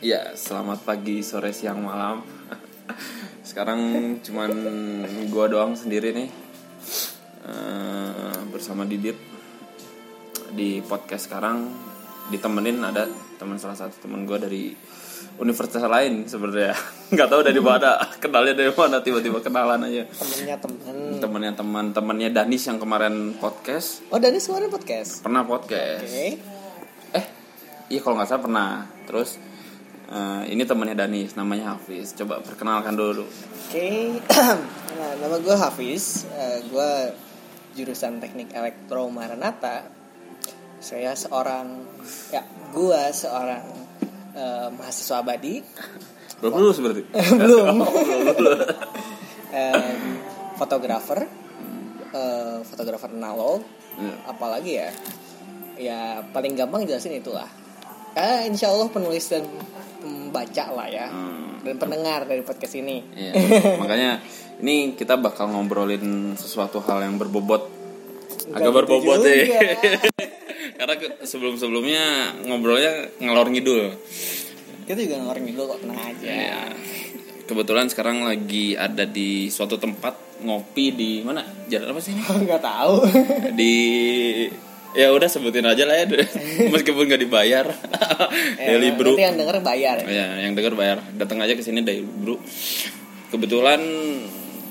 Ya, selamat pagi, sore, siang, malam. Sekarang cuman gua doang sendiri nih eh, bersama Didit di podcast sekarang. Ditemenin ada teman salah satu teman gua dari universitas lain sebenarnya. Nggak tahu dari mana kenalnya dari mana tiba-tiba kenalan aja. Temennya temen. Temannya teman temannya Danis yang kemarin podcast. Oh Danis kemarin podcast? Pernah podcast. Oke. Eh iya kalau nggak salah pernah. Terus eh, ini temannya Danis namanya Hafiz. Coba perkenalkan dulu oke nah, nama gue Hafiz. Eh, gue jurusan teknik elektro Maranata saya seorang ya gue seorang eh, mahasiswa abadi. Belum lulus berarti? Belum. Oh, fotografer. Fotografer analog. Iya. apalagi ya? Ya paling gampang jelasin itulah. Eh insya Allah penulis dan pembaca lah ya. Hmm. dan pendengar dari podcast ini. Iya, makanya ini kita bakal ngobrolin sesuatu hal yang berbobot. Agak gitu berbobot juga. ya karena sebelum sebelumnya ngobrolnya ngelor ngidul. Kita juga ngeluarin dulu kok tenang aja. Ya, kebetulan sekarang lagi ada di suatu tempat ngopi di mana? Jalan apa sih ini? Nggak tahu. Di ya udah sebutin aja lah ya meskipun nggak dibayar. Daily Brew. yang denger bayar ya. ya yang denger bayar. Datang aja ke sini Daily Brew. Kebetulan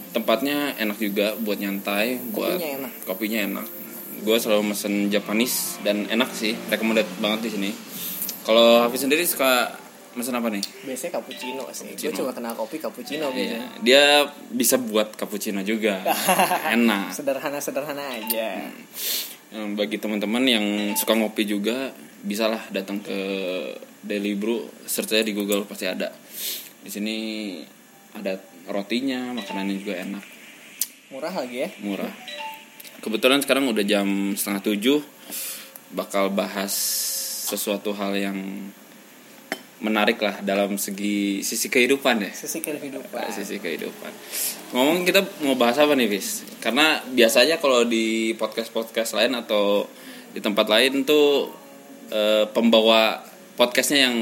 tempatnya enak juga buat nyantai buat Kopinya enak. kopinya enak. Gue selalu mesen Japanese dan enak sih recommended banget di sini. Kalau Hafiz sendiri suka mesen apa nih? Biasanya cappuccino sih. Gue cuma kenal kopi cappuccino Iya, biasanya dia bisa buat cappuccino juga. Enak. Sederhana sederhana aja. Yang bagi teman-teman yang suka ngopi juga bisalah datang ke Daily Brew. Search aja di Google pasti ada. Di sini ada rotinya makanannya juga enak. Murah lagi ya? Murah. Kebetulan sekarang udah jam setengah tujuh. Bakal bahas sesuatu hal yang menarik lah dalam segi sisi kehidupan ya sisi kehidupan sisi kehidupan. Ngomong kita mau bahas apa nih, Bis? Karena biasanya kalau di podcast-podcast lain atau di tempat lain tuh eh, pembawa podcastnya yang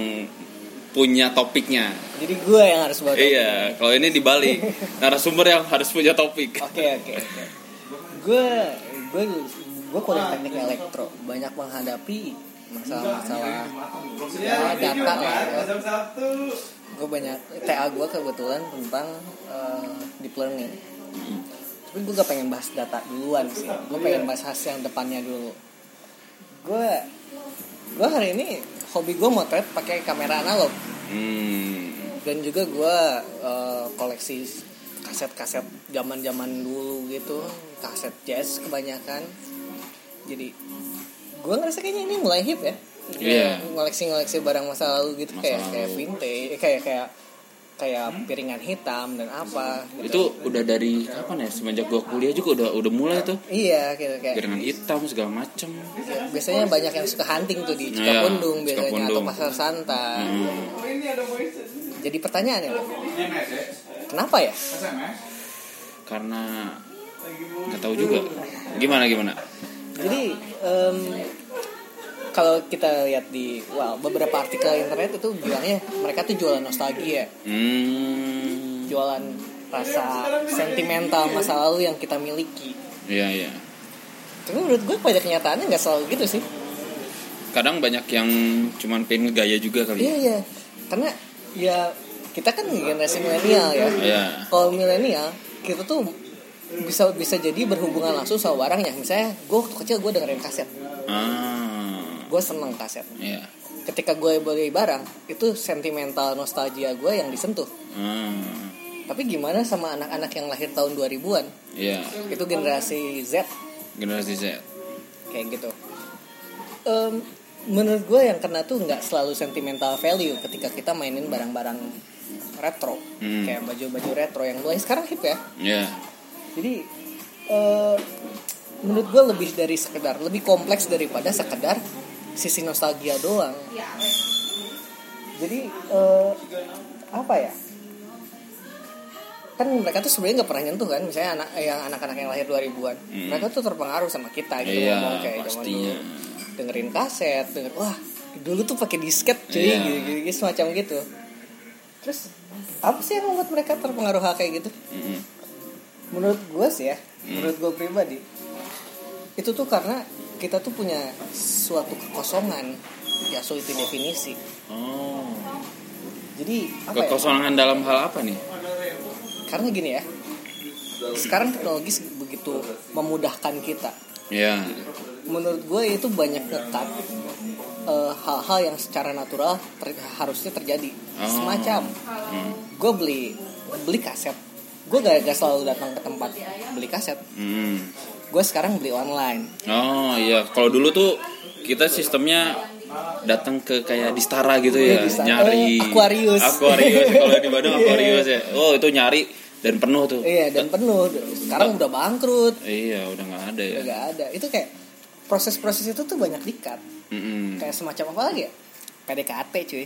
punya topiknya. jadi gue yang harus bawa. Iya, kalau ini dibalik. Narasumber yang harus punya topik. Oke oke oke. Gue gue gue kuliah teknik elektro banyak menghadapi masalah-masalah ya, data lah ya. Gue banyak TA gue kebetulan tentang eh, deep learning. Tapi gue gak pengen bahas data duluan sih. Gue pengen bahas hasil yang depannya dulu. Gue gue hari ini hobi gue motret pakai kamera analog Hmm. dan juga gue eh, koleksi kaset-kaset zaman-zaman dulu gitu kaset jazz kebanyakan jadi gue ngerasa kayaknya ini mulai hip ya Iya. ngoleksi-ngoleksi barang masa lalu gitu Masa kayak lalu. kayak vintage eh, kayak kayak kayak piringan hitam dan apa gitu. Itu udah dari kapan ya? Semenjak gua kuliah juga udah udah mulai tuh. iya gitu kayak Piringan hitam segala macem. biasanya banyak yang suka hunting tuh di Iya, Cikapundung biasanya atau Cikapundung. pasar Santa Hmm. jadi pertanyaannya kenapa ya Karena nggak tahu juga. Gimana gimana? Jadi em, kalau kita lihat di well, beberapa artikel internet itu bilangnya mereka tuh jualan nostalgia, Hmm. jualan rasa sentimental masa lalu yang kita miliki. Iya iya. Tapi menurut gue pada kenyataannya nggak selalu gitu sih. Kadang banyak yang cuman pengen gaya juga kali. Iya iya, karena ya kita kan generasi milenial ya. Iya. Kalau milenial kita tuh bisa bisa jadi berhubungan langsung sama barangnya. Misalnya gue waktu kecil gue dengerin kaset, Ah. Gue seneng kaset. Iya. Ketika gue beli barang itu sentimental nostalgia gue yang disentuh. Ah. Tapi gimana sama anak-anak yang lahir tahun 2000-an? Iya. Itu generasi Z Generasi Z. kayak gitu. Em, menurut gue yang kena tuh nggak selalu sentimental value ketika kita mainin barang-barang retro, Hmm. kayak baju-baju retro yang mulai sekarang hip ya. Iya. Jadi eh, menurut gue lebih dari sekedar, lebih kompleks daripada sekedar sisi nostalgia doang. Jadi eh, apa ya? kan mereka tuh sebenarnya nggak pernah nyentuh kan misalnya anak yang anak-anak yang lahir 2000-an Hmm. mereka tuh terpengaruh sama kita gitu Iya, ngomong kayak zaman pastinya. dulu dengerin kaset denger wah dulu tuh pakai disket cuy Iya. gitu, gitu, gitu, semacam gitu terus apa sih yang membuat mereka terpengaruh hal kayak gitu Mm-mm. menurut gue sih ya Hmm. menurut gue pribadi itu tuh karena kita tuh punya suatu kekosongan ya sulit didefinisi oh. Jadi apa ya? Kekosongan dalam hal apa nih? Karena gini ya sekarang teknologi begitu memudahkan kita. Ya menurut gue itu banyak ngekat eh, hal-hal yang secara natural ter- harusnya terjadi. Oh. semacam Hmm. gue beli beli kaset. Gue gak, gak selalu datang ke tempat beli kaset. Hmm. Gue sekarang beli online. Oh iya, kalau dulu tuh kita sistemnya datang ke kayak di Stara gitu ya, nyari Eh, Aquarius. Aquarius. Kalau di Bandung Iya. Aquarius ya. Oh, itu nyari dan penuh tuh. iya dan penuh. Sekarang udah bangkrut. Iya, udah nggak ada ya. udah gak ada. Itu kayak proses-proses itu tuh banyak dikat. Mm-mm. kayak semacam apa lagi ya? PDKT cuy.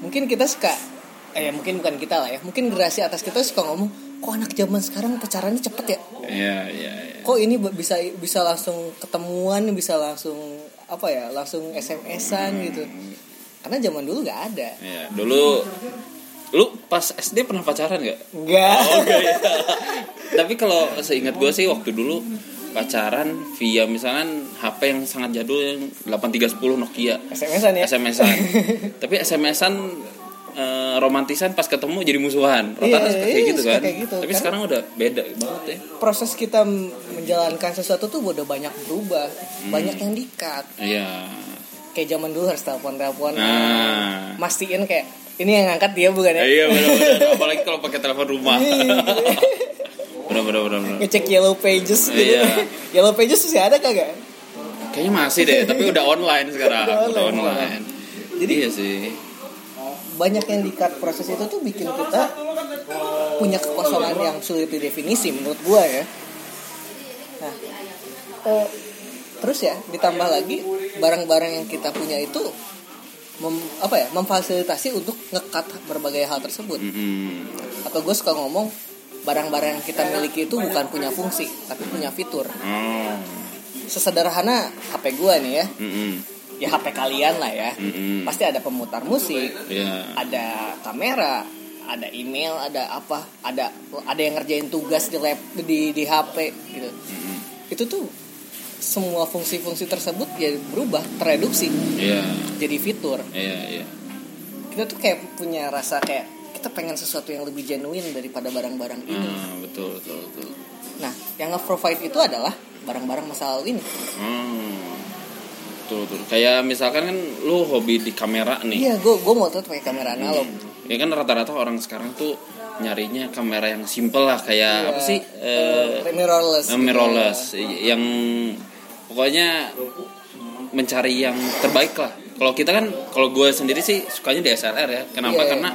Mungkin kita suka eh mungkin bukan kita lah ya. Mungkin generasi atas kita suka ngomong kok anak zaman sekarang pacarannya cepet ya Iya, iya, iya. kok ini bisa bisa langsung ketemuan bisa langsung apa ya langsung SMS-an gitu karena zaman dulu nggak ada Iya, dulu lu pas SD pernah pacaran nggak? enggak Oh, enggak ya. Tapi kalau seingat gue sih waktu dulu pacaran via misalkan HP yang sangat jadul yang 8310 Nokia. SMS-an ya SMS-an. Tapi SMS-an eh, romantisan pas ketemu jadi musuhan. Rata-rata Iya, kayak iya, gitu kan. kayak gitu. Tapi Karena- sekarang udah beda banget ya. proses kita menjalankan sesuatu tuh udah banyak berubah banyak yang dikat Iya. kayak zaman dulu harus telepon telepon Nah. mastiin kayak ini yang ngangkat dia bukan ya Iya benar-benar. Apalagi kalau pakai telepon rumah. Benar-benar benar-benar. ngecek yellow pages gitu Iya. yellow pages masih ada kagak Kayaknya masih deh, tapi udah online sekarang. Udah Udah online. online. Jadi- iya sih. Banyak yang dikat proses itu tuh bikin kita punya kekosongan yang sulit didefinisi menurut gua ya nah eh, terus ya ditambah lagi barang-barang yang kita punya itu mem, apa ya memfasilitasi untuk ngekat berbagai hal tersebut Mm-mm. atau gue suka ngomong barang-barang yang kita miliki itu bukan punya fungsi tapi punya fitur Oh. sesederhana HP gua nih ya Mm-mm. Ya HP kalian lah ya Mm-mm. pasti ada pemutar musik Iya. ada kamera ada email ada apa ada ada yang ngerjain tugas di lab di di HP gitu Mm-mm. itu tuh semua fungsi-fungsi tersebut ya berubah tereduksi Iya. jadi fitur Iya, iya. kita tuh kayak punya rasa kayak kita pengen sesuatu yang lebih genuine daripada barang-barang ini Ah, betul, betul, betul. nah yang nge-provide itu adalah barang-barang masa lalu ini Hmm. Betul, betul. Kayak misalkan kan lu hobi di kamera nih. iya gue gue mau tuh pakai kamera analog Ya kan rata-rata orang sekarang tuh nyarinya kamera yang simple lah kayak Iya, apa sih? Eh, mirrorless eh, gitu. mirrorless yang pokoknya mencari yang terbaik lah. Kalau kita kan kalau gue sendiri sih sukanya DSLR ya. Kenapa? Iya. Karena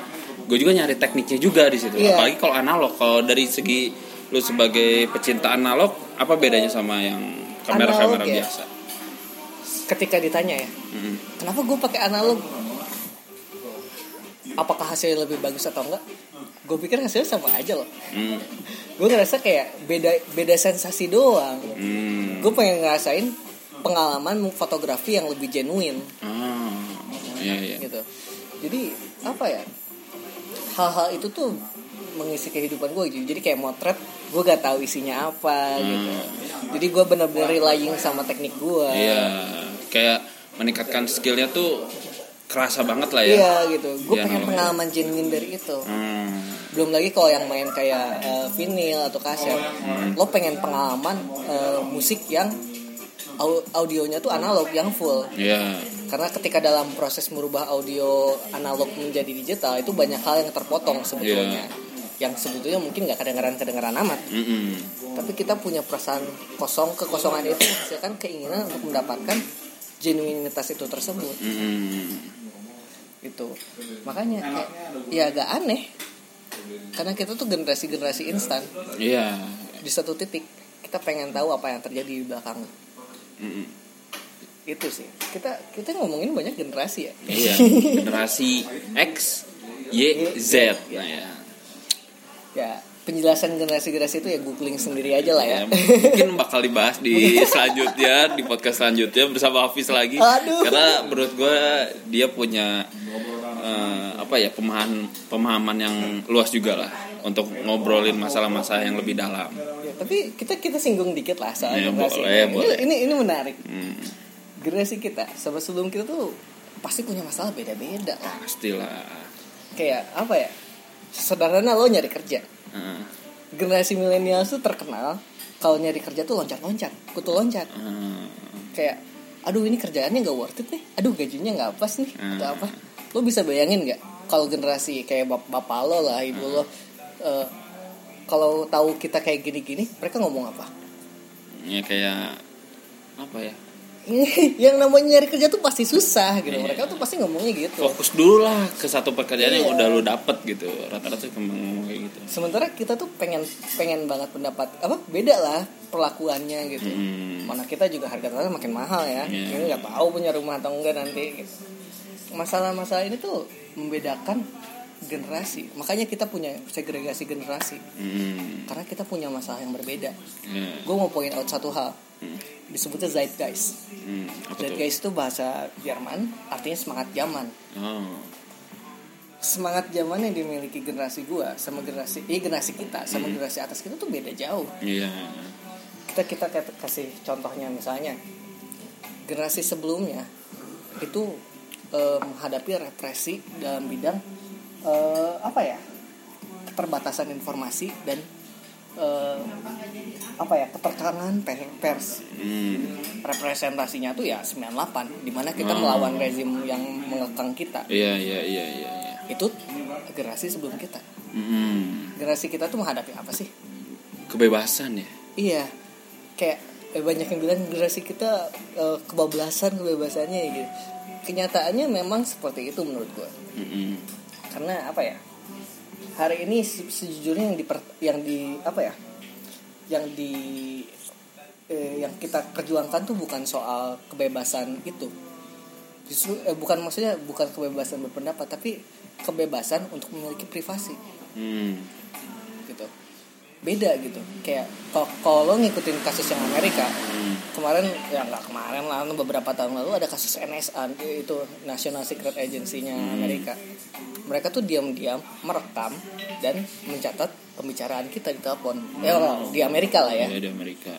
gue juga nyari tekniknya juga di situ. Iya. Apalagi kalau analog. Kalau dari segi lu sebagai pecinta analog, apa bedanya sama yang kamera-kamera Analog ya? biasa? Ketika ditanya ya Mm. kenapa gue pakai analog? Apakah hasilnya lebih bagus atau enggak? Gue pikir hasilnya sama aja loh. Mm. gue ngerasa kayak beda beda sensasi doang. Mm. gue pengen ngerasain pengalaman fotografi yang lebih genuine. Ah, iya iya. gitu. Jadi apa ya? Hal-hal itu tuh mengisi kehidupan gue gitu. Jadi kayak motret gue gak tahu isinya apa gitu. Jadi gue bener-bener relying sama teknik gue Iya, kayak meningkatkan skillnya tuh kerasa banget lah ya. Iya gitu. Gue Iya, pengen pengalaman genuine dari itu. Hmm. belum lagi kalau yang main kayak eh, vinyl atau kaset. Lo pengen pengalaman eh, musik yang au- audionya tuh analog yang full. Iya. karena ketika dalam proses merubah audio analog menjadi digital itu banyak hal yang terpotong sebetulnya. Yang sebetulnya mungkin nggak kedengeran kedengeran amat. Mm-mm. tapi kita punya perasaan kosong kekosongan itu menghasilkan keinginan untuk mendapatkan genuinitas itu tersebut Mm-mm. gitu makanya kayak, ya agak aneh karena kita tuh generasi generasi instan Iya. di satu titik kita pengen tahu apa yang terjadi di belakang Mm-mm. itu sih kita kita ngomongin banyak generasi ya Iya. Generasi X, Y, Z. Nah ya. ya penjelasan generasi-generasi itu ya googling sendiri aja lah ya. Ya, mungkin bakal dibahas di selanjutnya di podcast selanjutnya bersama Hafiz lagi Aduh. karena menurut gue dia punya eh, apa ya pemahaman pemahaman yang luas juga lah untuk ngobrolin masalah-masalah yang lebih dalam Ya, tapi kita kita singgung dikit lah soal Ya, generasi. boleh, ini, boleh. ini ini menarik. hmm, Generasi kita sama sebelum kita tuh pasti punya masalah beda-beda lah. pastilah Kayak apa ya? Sederhana lo nyari kerja. Eh, Generasi milenial tuh terkenal kalau nyari kerja tuh loncat-loncat, kutu loncat. eh, Kayak aduh ini kerjaannya nggak worth it nih. Aduh gajinya nggak pas nih Hmm. atau apa. Lo bisa bayangin nggak kalau generasi kayak bap bapak lo lah, ibu lo eh, kalau tahu kita kayak gini-gini, mereka ngomong apa? ya kayak apa ya yang namanya nyari kerja tuh pasti susah gitu. Iya. Mereka tuh pasti ngomongnya gitu. fokus dulu lah ke satu pekerjaan yang Iya. udah lu dapet gitu rata-rata ngomong kayak gitu Sementara kita tuh pengen pengen banget pendapat apa beda lah perlakuannya gitu. Hmm. Mana kita juga harga tanah makin mahal ya. Iya. Ini nggak tahu punya rumah atau enggak nanti. Gitu. Masalah-masalah ini tuh membedakan generasi. Makanya kita punya segregasi generasi. Hmm, Karena kita punya masalah yang berbeda. ya. Gue mau point out satu hal. Hmm, Disebutnya Zeitgeist. hmm? Zeitgeist itu bahasa Jerman, artinya semangat zaman. Oh, semangat zaman yang dimiliki generasi gua sama generasi eh generasi kita sama Hmm. generasi atas kita tuh beda jauh iya. kita kita kasih contohnya misalnya generasi sebelumnya itu eh, menghadapi represi dalam bidang eh, apa ya? Keterbatasan informasi dan eh, apa ya? Keterkangan per- pers. Hmm, representasinya tuh ya 98 di mana kita Oh. melawan rezim yang mengekang kita. Iya iya iya iya. iya. itu generasi sebelum kita. Hmm, generasi kita tuh menghadapi apa sih? Kebebasan ya. iya. Kayak eh, banyak yang bilang generasi kita eh, kebablasan kebebasannya gitu. Kenyataannya memang seperti itu menurut gue Hmm, karena apa ya? Hari ini se- sejujurnya yang di yang di apa ya? Yang di eh, yang kita perjuangkan tuh bukan soal kebebasan itu. Justru eh, bukan maksudnya bukan kebebasan berpendapat tapi kebebasan untuk memiliki privasi. Hmm, gitu. Beda gitu. Kayak kalau lo ngikutin kasus yang Amerika kemarin ya nggak kemarin lah beberapa tahun lalu ada kasus NSA itu National Secret Agency-nya Amerika. Mereka tuh diam-diam merekam dan mencatat pembicaraan kita di telepon. Ya di Amerika lah ya. Ya di Amerika.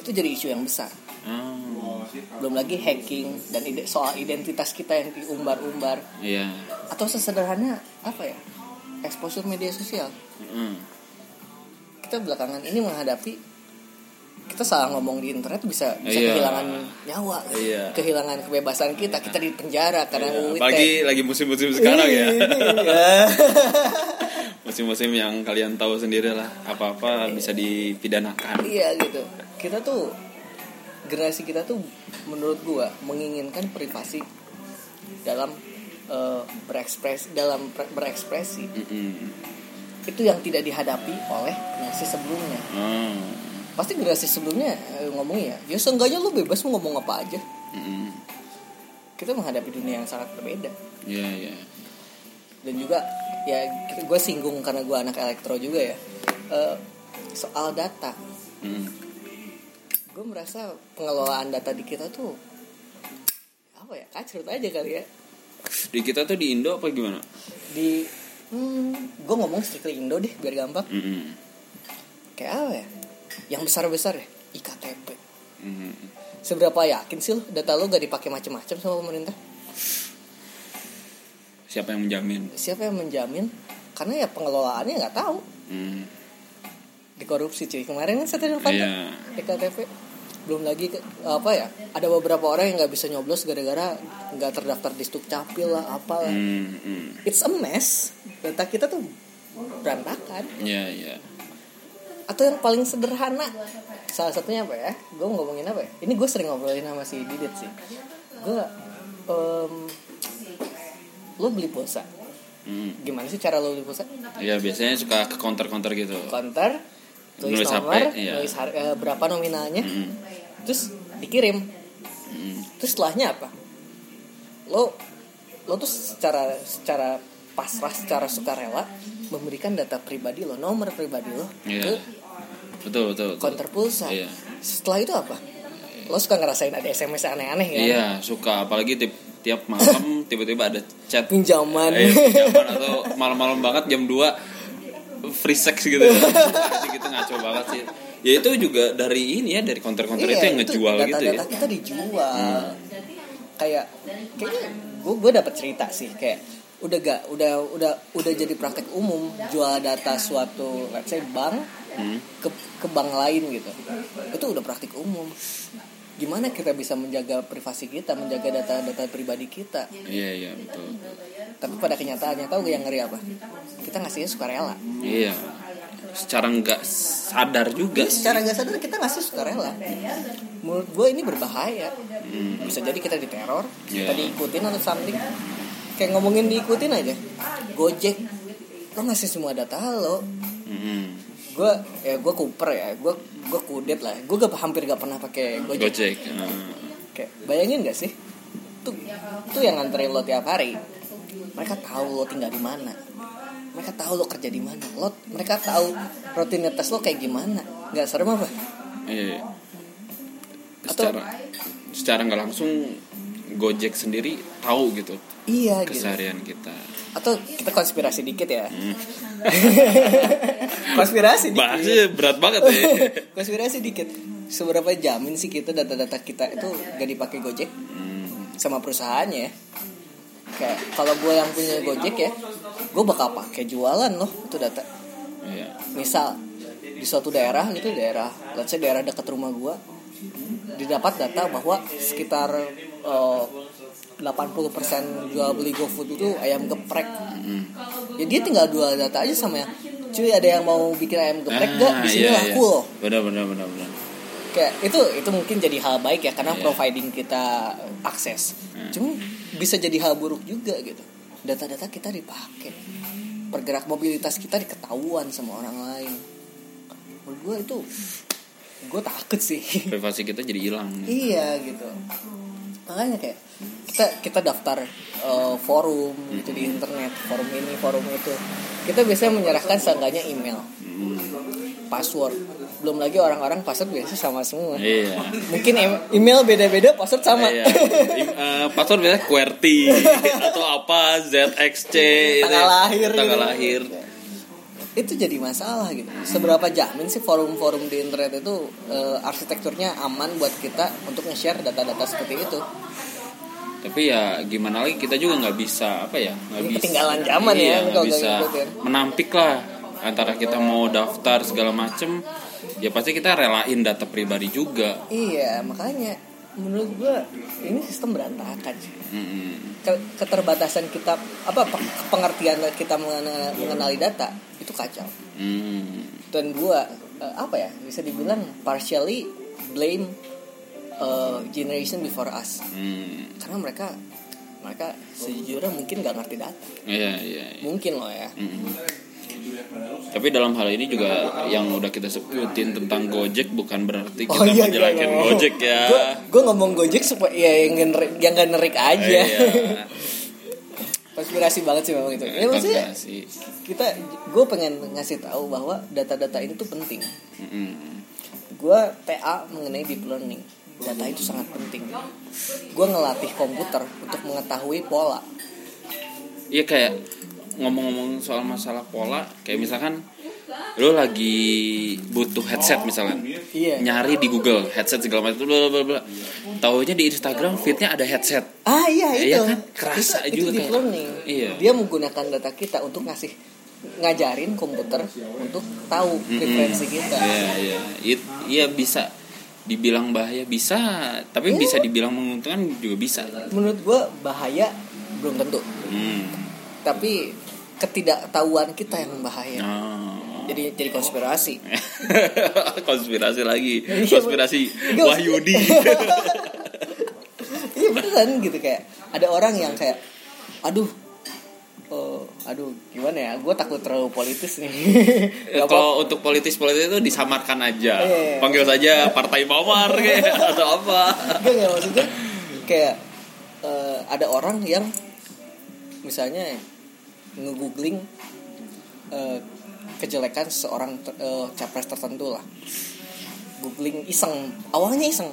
itu jadi isu yang besar. Oh, belum lagi hacking dan ide soal identitas kita yang diumbar-umbar. Iya. atau sesederhana apa ya exposure media sosial. Hmm, kita belakangan ini menghadapi kita salah ngomong di internet bisa bisa Iya. kehilangan nyawa Iya. kehilangan kebebasan kita kita di penjara karena iya. UIT Apalagi lagi musim-musim sekarang ya. Iya. Musim-musim yang kalian tahu sendiri lah. Apa-apa bisa dipidanakan. iya gitu kita tuh generasi kita tuh menurut gua menginginkan privasi dalam eh, berekspres dalam ber- berekspresi Mm-mm. itu yang tidak dihadapi oleh generasi sebelumnya Oh, pasti generasi sebelumnya eh, ngomongnya ya seenggaknya lu bebas mau ngomong apa aja mm-mm. kita menghadapi dunia yang sangat berbeda Iya iya. dan juga ya gue singgung karena gue anak elektro juga ya Eh, soal data Mm. gue merasa pengelolaan data di kita tuh apa ya kacrut aja kali ya Di kita tuh di Indo apa gimana? di hmm, gue ngomong strictly Indo deh biar gampang Mm-mm. kayak apa ya yang besar besar ya iktp Mm-mm. seberapa yakin sih lo data lo gak dipakai macam-macam sama pemerintah Siapa yang menjamin? siapa yang menjamin karena ya pengelolaannya nggak tahu Mm. dikorupsi cuy kemarin kan Setia Novanto Iya. EKTP belum lagi apa ya ada beberapa orang yang nggak bisa nyoblos gara-gara nggak terdaftar di Stukcapil lah apalah Mm, mm. it's a mess data kita tuh berantakan Iya iya. Atau yang paling sederhana salah satunya apa ya gue ngomongin apa ya ini gue sering ngobrolin sama si Didit sih gue em, lo beli pulsa Mm. gimana sih cara lo beli pulsa Ya biasanya suka ke counter-counter gitu. counter tulis Nulis nomor HP, iya. nulis har- eh, berapa nominalnya Mm. terus dikirim Mm. terus setelahnya apa lo lo tuh secara secara pasrah secara sukarela memberikan data pribadi lo nomor pribadi lo Iya. ke betul betul, betul. konter pulsa Iya. setelah itu apa lo suka ngerasain ada sms aneh-aneh kan Iya, suka apalagi tiap tiap malam tiba-tiba ada chat pinjaman eh, pinjaman atau malam-malam banget jam 2 free sex gitu. Gitu ngaco banget sih. Ya itu juga dari ini ya dari konter-konter itu yang ngejual data, gitu ya. data kita dijual kayak kayaknya gue gue dapat cerita sih kayak udah gak udah udah udah jadi praktek umum jual data suatu let's say bank Hmm. ke ke bank lain gitu itu udah praktik umum gimana kita bisa menjaga privasi kita menjaga data-data pribadi kita Iya, iya, betul. tapi pada kenyataannya tahu gak yang ngeri apa kita ngasihnya sukarela Iya. Secara nggak sadar juga sih. secara nggak sadar kita ngasih sukarela menurut gue ini berbahaya bisa jadi kita diteror kita Iya. diikutin atau something kayak ngomongin diikutin aja gojek lo ngasih semua data lo Mm-mm. Gue ya gue kuper ya. Gue gue kudet lah. Gue gak hampir gak pernah pakai gojek. Gojek. Nah. kayak bayangin gak sih? Tuh tuh yang nganterin lo tiap hari. Mereka tahu lo tinggal di mana. Mereka tahu lo kerja di mana. Lo mereka tahu rutinitas lo kayak gimana. Nggak serem apa? Iya. Atau- Secara secara nggak langsung Gojek sendiri tahu gitu iya gitu keseharian kita. atau kita konspirasi dikit ya Hmm. konspirasi dikit berat banget ya. konspirasi dikit seberapa jamin sih kita data-data kita itu gak dipakai Gojek Hmm. sama perusahaannya ya kayak kalau gue yang punya Gojek ya gue bakal pakai jualan loh itu data Iya. misal di suatu daerah gitu daerah let's say daerah dekat rumah gue didapat data bahwa sekitar eh, 80% jual beli GoFood itu ayam geprek Hmm. ya dia tinggal jual data aja sama yang cuy ada yang mau bikin ayam geprek gak di sini iya, laku iya. loh Benar benar benar benar. kayak itu itu mungkin jadi hal baik ya karena Iya. providing kita akses Hmm. cuma bisa jadi hal buruk juga gitu data-data kita dipakai pergerak mobilitas kita diketahuan sama orang lain menurut gue itu gue takut sih Privasi kita jadi hilang. iya gitu makanya kayak kita kita daftar eh, forum gitu di internet forum ini forum itu kita biasanya menyerahkan seenggaknya email Hmm. password belum lagi orang-orang password biasa sama semua Iya. mungkin em- email beda-beda password sama Iya. Eh, password biasanya QWERTY atau apa ZXC Tanggal lahir tanggal gitu. Itu jadi masalah gitu. Seberapa jamin sih forum-forum di internet itu eh, arsitekturnya aman buat kita untuk nge-share data-data seperti itu? Tapi ya gimana lagi kita juga nggak bisa apa ya nggak bisa. ketinggalan zaman ya, iya, kalau nggak nggak bisa ngikutin. menampik lah. Antara kita mau daftar segala macem ya pasti kita relain data pribadi juga. iya makanya menurut gua ini sistem berantakan sih keterbatasan kita apa pe- pengertian kita mengenal- mengenali data itu kacau dan gua eh, apa ya bisa dibilang partially blame eh, generation before us Hmm. karena mereka mereka sejujurnya mungkin nggak ngerti data Iya iya. iya. mungkin loh ya. Tapi dalam hal ini juga yang udah kita sebutin tentang Gojek bukan berarti kita menjelekkan Gojek ya. gue ngomong gojek supaya ya yang generik, yang aja. Iya. konspirasi banget sih memang itu. Ya maksudnya kita gue pengen ngasih tahu bahwa data-data ini tuh penting. Gue TA mengenai deep learning. Data itu sangat penting. Gue ngelatih komputer untuk mengetahui pola. Iya kayak ngomong-ngomong soal masalah pola, kayak misalkan lo lagi butuh headset misalkan, iya nyari di Google headset segala macam, bla bla bla. Taunya di Instagram feednya ada headset. ah iya itu Iya kan? Kerasa itu, juga itu deep learning Iya. dia menggunakan data kita untuk ngasih ngajarin komputer untuk tahu preferensi kita Iya iya, It- iya bisa dibilang bahaya bisa, tapi bisa dibilang menguntungkan juga bisa. menurut gue bahaya belum tentu Hmm. tapi ketidaktahuan kita yang bahaya Oh. jadi jadi konspirasi konspirasi lagi, Iya, konspirasi Wahyudi. iya beneran gitu kayak ada orang yang kayak aduh oh aduh gimana ya gue takut terlalu politis nih Gak Kalau untuk politis-politis itu disamarkan aja. Iya. Panggil saja Partai Mawar kayak atau apa. Enggak enggak maksudnya kayak eh, ada orang yang misalnya nge-googling eh, kejelekan seorang ter- eh, capres tertentu lah. Googling iseng awalnya iseng.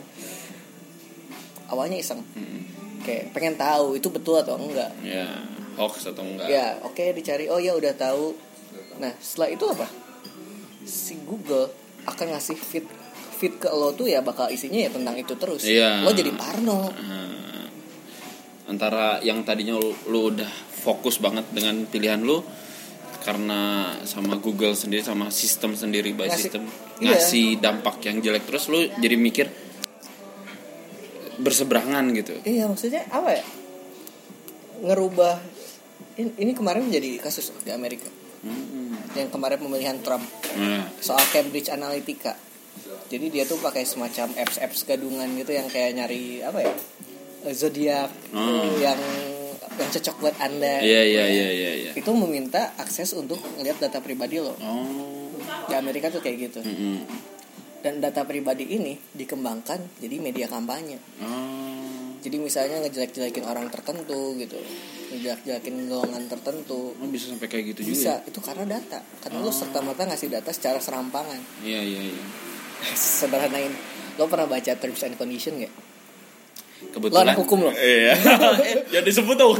Awalnya iseng. Mm. kayak pengen tahu itu betul atau enggak. Ya hoax atau enggak. Ya oke dicari. Oh ya udah tahu. Nah setelah itu apa? Si Google akan ngasih feed feed ke lo tuh ya bakal isinya ya tentang itu terus. Iya. lo jadi parno antara yang tadinya lu, lu udah fokus banget dengan pilihan lu karena sama Google sendiri sama sistem sendiri by Ngasih- sistem iya. ngasih dampak yang jelek terus lu jadi mikir berseberangan gitu. Iya maksudnya apa ya? Ngerubah ini, ini kemarin jadi kasus di Amerika. Hmm. yang kemarin pemilihan Trump Nah, soal Cambridge Analytica. Jadi dia tuh pakai semacam apps apps gadungan gitu yang kayak nyari apa ya zodiak Hmm. yang yang cocok buat anda. Iya iya iya iya iya. Itu meminta akses untuk ngeliat data pribadi lo. Oh. Di Amerika tuh kayak gitu. Mm-mm. dan data pribadi ini dikembangkan jadi media kampanye. Oh. Jadi misalnya ngejelek-jelekin orang tertentu gitu ngejelek-jelekin golongan tertentu. Oh, bisa sampai kayak gitu juga bisa ya? itu karena data. Karena lo serta merta ngasih data secara serampangan. Iya iya iya. Sederhanain lo pernah baca terms and condition gak kebetulan Lo anak hukum lo? iya. Jangan disebut dong.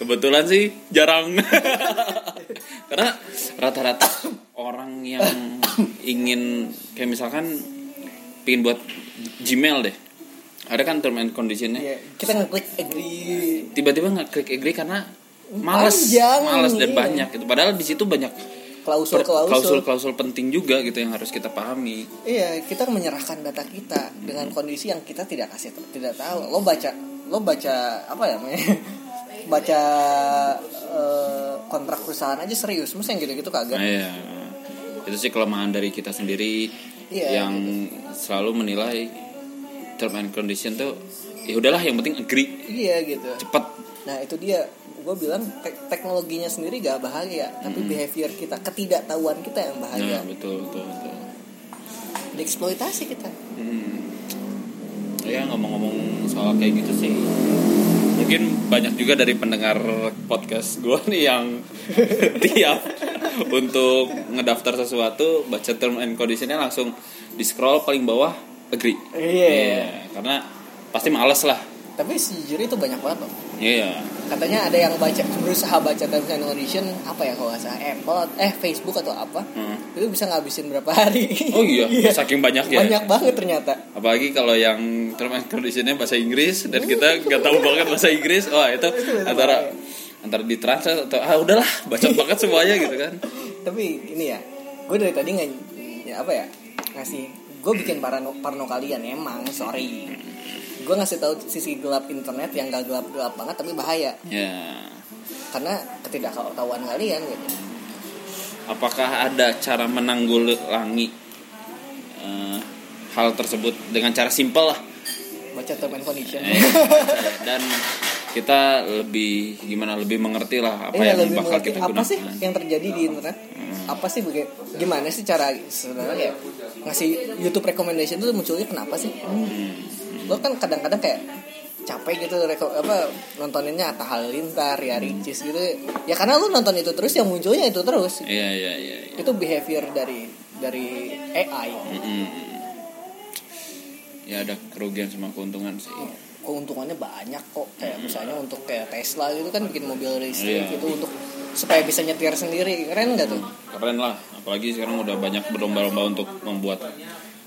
Kebetulan sih jarang. Karena rata-rata orang yang ingin kayak misalkan pingin buat Gmail deh. Ada kan term and conditionnya? Iya, kita ngeklik agree. Tiba-tiba nggak klik agree karena males Panjang, males. Dan iya. banyak gitu. Padahal di situ banyak klausul klausul klausul-klausul penting juga gitu yang harus kita pahami. Iya kita menyerahkan data kita dengan kondisi yang kita tidak kasih tidak tahu. Lo baca lo baca apa ya namanya? Baca eh, kontrak perusahaan aja serius. Masa yang gitu-gitu kagak? Nah, iya. Itu sih kelemahan dari kita sendiri Iya, yang selalu menilai term and condition tuh ya udahlah yang penting agree. Iya gitu. Cepet. nah itu dia gue bilang tek- teknologinya sendiri gak bahaya tapi behavior kita ketidaktahuan kita yang bahaya Nah, betul betul betul. dieksploitasi kita Hmm. Ya ngomong-ngomong soal kayak gitu sih Mungkin banyak juga dari pendengar podcast gue nih yang tiap untuk ngedaftar sesuatu baca term and conditionnya langsung di scroll paling bawah agree. Iya. Karena pasti males lah. tapi sejujurnya itu banyak banget loh Iya. Katanya ada yang baca berusaha baca terms and condition apa ya kalau nggak salah Apple eh Facebook atau apa. Hmm. itu bisa ngabisin berapa hari. Oh iya, saking banyak ya. banyak banget ternyata. Apalagi kalau yang term and conditionnya bahasa Inggris dan kita nggak tahu banget bahasa Inggris, wah itu antara antara ditranslate atau ah udahlah baca banget semuanya gitu kan. tapi ini ya gue dari tadi nggak ya apa ya ngasih gue bikin parno parno kalian emang sorry gue ngasih tahu sisi gelap internet yang gak gelap gelap banget tapi bahaya. Ya. karena ketidaktahuan kalian gitu. Apakah ada cara menanggulangi eh, hal tersebut dengan cara simpel lah? Baca term and condition. Eh, dan kita lebih gimana lebih mengerti lah apa Iya, yang lebih bakal mengerti kita apa gunakan. sih yang terjadi di internet apa sih baga- gimana sih cara sebenarnya ya ngasih YouTube recommendation itu munculnya kenapa sih lo kan kadang-kadang kayak capek gitu reko, apa nontoninnya Atta Halilintar ya Ricis gitu ya karena lu nonton itu terus yang munculnya itu terus Iya iya iya. iya. itu behavior dari dari AI Mm-mm. Ya ada kerugian sama keuntungan sih. Keuntungannya banyak kok. Kayak misalnya untuk kayak Tesla gitu kan bikin mobil listrik Iya. itu untuk supaya bisa nyetir sendiri. Keren nggak tuh? Keren lah, apalagi sekarang udah banyak berlomba-lomba untuk membuat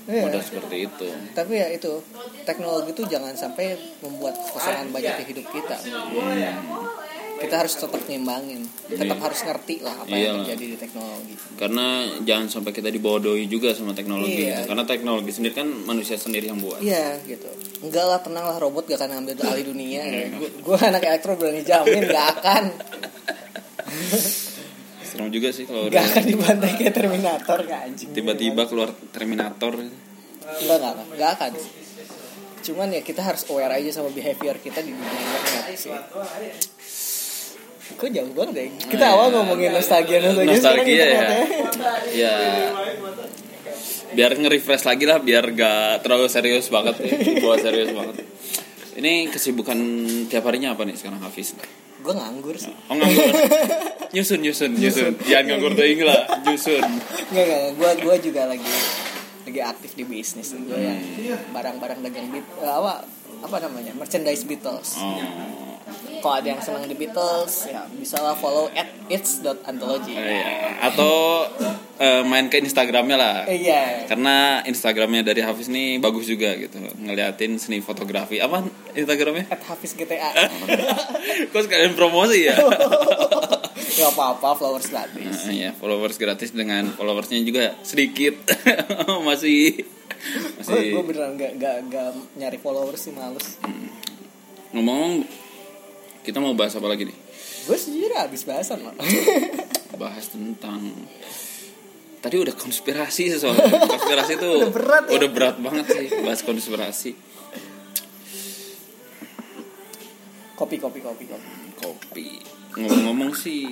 Iya. model seperti itu. tapi ya itu teknologi itu jangan sampai membuat kekosongan banyak di hidup kita kita harus tetap nyimbangin tetap Iya. harus ngerti lah apa yang Iyalah. terjadi di teknologi Karena jangan sampai kita dibodohi juga sama teknologi. Iya. gitu. Karena teknologi sendiri kan manusia sendiri yang buat. iya gitu enggak lah tenang lah robot gak akan ambil alih dunia gue anak elektro berani jamin gak akan Serem juga sih kalau gak udah akan dibantai kayak Terminator gak anjing tiba-tiba keluar Terminator. enggak enggak enggak, enggak akan cuman ya kita harus aware aja sama behavior kita di dunia internet sih Kok jauh banget deh Kita Nah, awal ngomongin nostalgia Nostalgia, sekarang Nostalgia ya. Ya. Biar nge-refresh lagi lah biar gak terlalu serius banget ya. Gua serius banget. Ini kesibukan tiap harinya apa nih sekarang Hafiz? gue nganggur sih. Oh nganggur. Nyusun nyusun nyusun. Jangan nganggur teuing lah nyusun. Nggak nggak gue gue juga lagi lagi aktif di bisnis gue yang barang-barang dagang beat eh, apa apa namanya? Merchandise Beatles. Oh kalau ada yang senang di Beatles ya bisa lah follow at its.anthology iya. atau eh, main ke Instagramnya lah. Iya. Karena Instagramnya dari Hafiz nih bagus juga gitu. Ngeliatin seni fotografi. Apa Instagramnya? At Hafiz GTA kok sekalian promosi ya? Nggak apa-apa flowers gratis. Nah, ya followers gratis dengan followersnya juga sedikit. Masih. Masih. gue beneran nggak nggak nggak nyari followers sih males. Ngomong kita mau bahas apa lagi nih? Gue sejujurnya habis bahasan loh bahas tentang tadi udah konspirasi soalnya konspirasi itu Udah berat ya? udah berat banget sih bahas konspirasi. Kopi kopi kopi kopi. Kopi. Ngomong-ngomong sih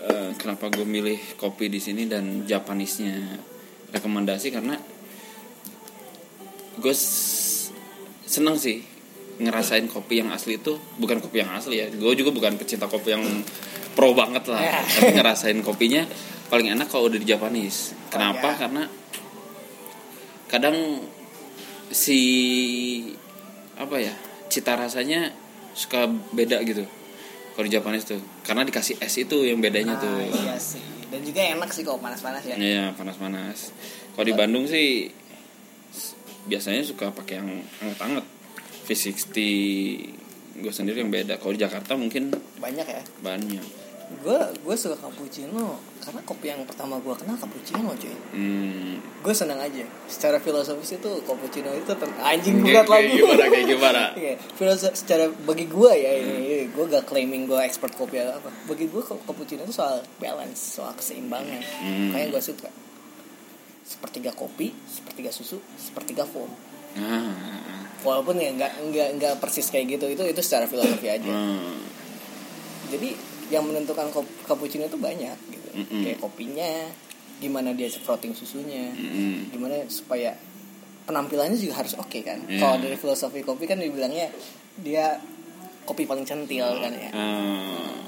eh, kenapa gue milih kopi di sini dan Japanisnya rekomendasi? Karena gue seneng sih ngerasain kopi yang asli itu bukan kopi yang asli ya. Gue juga bukan pecinta kopi yang pro banget lah. Ya. tapi ngerasain kopinya paling enak kalau udah di Japanis kenapa? Ya. karena kadang si apa ya cita rasanya suka beda gitu. Kalau di Japanis tuh. Karena dikasih es itu yang bedanya Ah, tuh. iya sih. Dan juga enak sih kalau panas-panas ya. Iya panas-panas. Kalau di Bandung sih biasanya suka pakai yang anget-anget. V60 gue sendiri yang beda. Kalau di Jakarta mungkin banyak ya banyak. gue gue suka cappuccino karena kopi yang pertama gue kenal cappuccino cuy Hmm. gue senang aja secara filosofis itu cappuccino itu ten- anjing Kayak, berat lagi gimana? Kayak gimana? Iya, filosofi secara bagi gue ya ini gue gak claiming gue expert kopi atau apa bagi gue cappuccino itu soal balance soal keseimbangan Hmm. kayak gue suka sepertiga kopi sepertiga susu sepertiga foam Ah. walaupun ya nggak nggak nggak persis kayak gitu itu itu secara filosofi aja Hmm. jadi yang menentukan cappuccino itu banyak gitu Mm-mm. kayak kopinya gimana dia frotting susunya Mm-mm. gimana supaya penampilannya juga harus oke kan Iya. kalau dari filosofi kopi kan dibilangnya dia kopi paling centil kan ya Ah.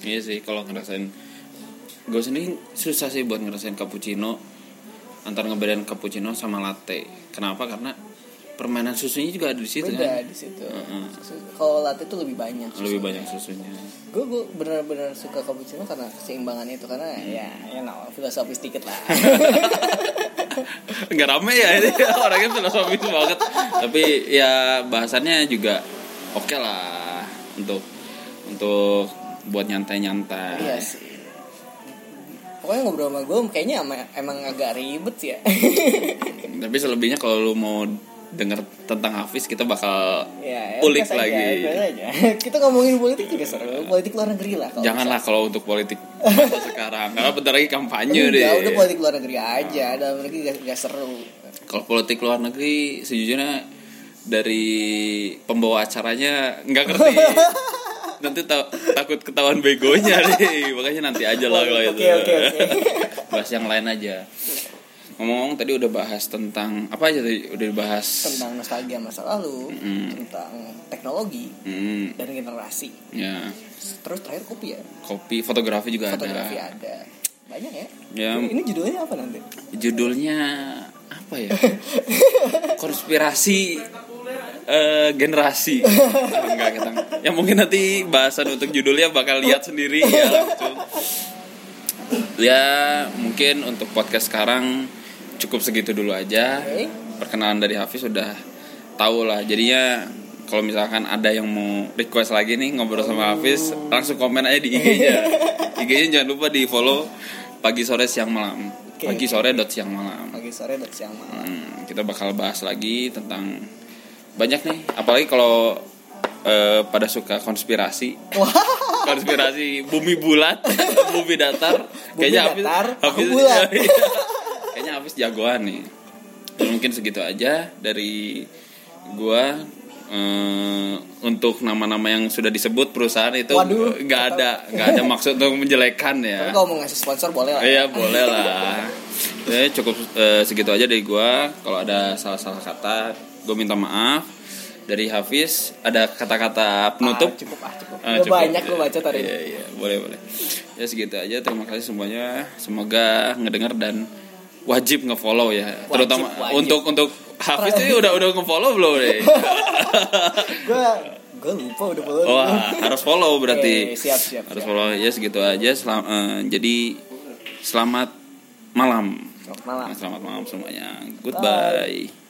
Iya sih kalau ngerasain gue sendiri susah sih buat ngerasain cappuccino antara ngebedain cappuccino sama latte. Kenapa? Karena permainan susunya juga ada di situ beda kan. di situ Mm-mm. Susu- kalau latte itu lebih banyak Lebih banyak susunya. gue gue benar-benar suka cappuccino karena keseimbangan itu karena Hmm. ya ya no, filosofis dikit lah Nggak rame ya ini orangnya filosofis banget. Tapi ya bahasannya juga oke lah untuk untuk buat nyantai-nyantai. iya sih pokoknya ngobrol sama gue kayaknya ama- emang agak ribet ya Tapi selebihnya kalau lu mau denger tentang Hafiz kita bakal ya, ya, Ulik aja, lagi. aja. kita ngomongin politik juga seru politik luar negeri lah kalau Janganlah kalau untuk politik sekarang karena bentar lagi kampanye deh. Enggak, udah politik luar negeri aja dalam negeri gak, gak seru Kalau politik luar negeri sejujurnya dari pembawa acaranya nggak ngerti. Nanti ta- takut ketahuan begonya deh. Makanya nanti aja lah kalau itu. bahas yang lain aja. Ngomong-ngomong tadi udah bahas tentang apa aja tadi? Udah dibahas tentang nostalgia masa lalu Mm. tentang teknologi hmm, dan generasi ya terus terakhir kopi ya kopi fotografi juga fotografi ada. ada banyak ya ini, ini judulnya apa nanti judulnya apa ya konspirasi eh, generasi. Enggak kita ya mungkin nanti bahasan untuk judulnya bakal lihat sendiri ya langsung ya mungkin untuk podcast sekarang cukup segitu dulu aja. Perkenalan dari Hafiz sudah tahu lah. Jadinya kalau misalkan ada yang mau request lagi nih ngobrol sama Hafiz langsung komen aja di IG-nya. IG-nya jangan lupa di follow pagi sore siang malam. Pagi sore dot siang malam. Pagi sore dan siang malam. Hmm, kita bakal bahas lagi tentang banyak nih apalagi kalau eh, pada suka konspirasi. Konspirasi bumi bulat bumi datar. Bumi datar, aku Hafiz bulat. kayaknya Hafiz jagoan nih. Mungkin segitu aja dari gua. Eh, untuk nama-nama yang sudah disebut perusahaan itu nggak ada nggak ada maksud untuk menjelekan ya. Tapi kalau mau ngasih sponsor boleh lah. Iya boleh lah. Ya, cukup eh, segitu aja dari gua. Kalau ada salah-salah kata, gue minta maaf. dari Hafiz ada kata-kata penutup Ah, cukup ah cukup Ah, cukup. banyak gue baca tadi Iya, iya, boleh, boleh. Ya segitu aja. Terima kasih semuanya. Semoga ngedengar dan wajib ngefollow ya. Terutama wajib. untuk untuk Hafiz ini udah udah ngefollow belum nih? gue gue lupa udah belum Wah, harus follow berarti. Oke, siap, siap, Harus siap. follow ya segitu aja. Selam- eh, jadi selamat malam. Selamat malam Selamat malam semuanya. Goodbye.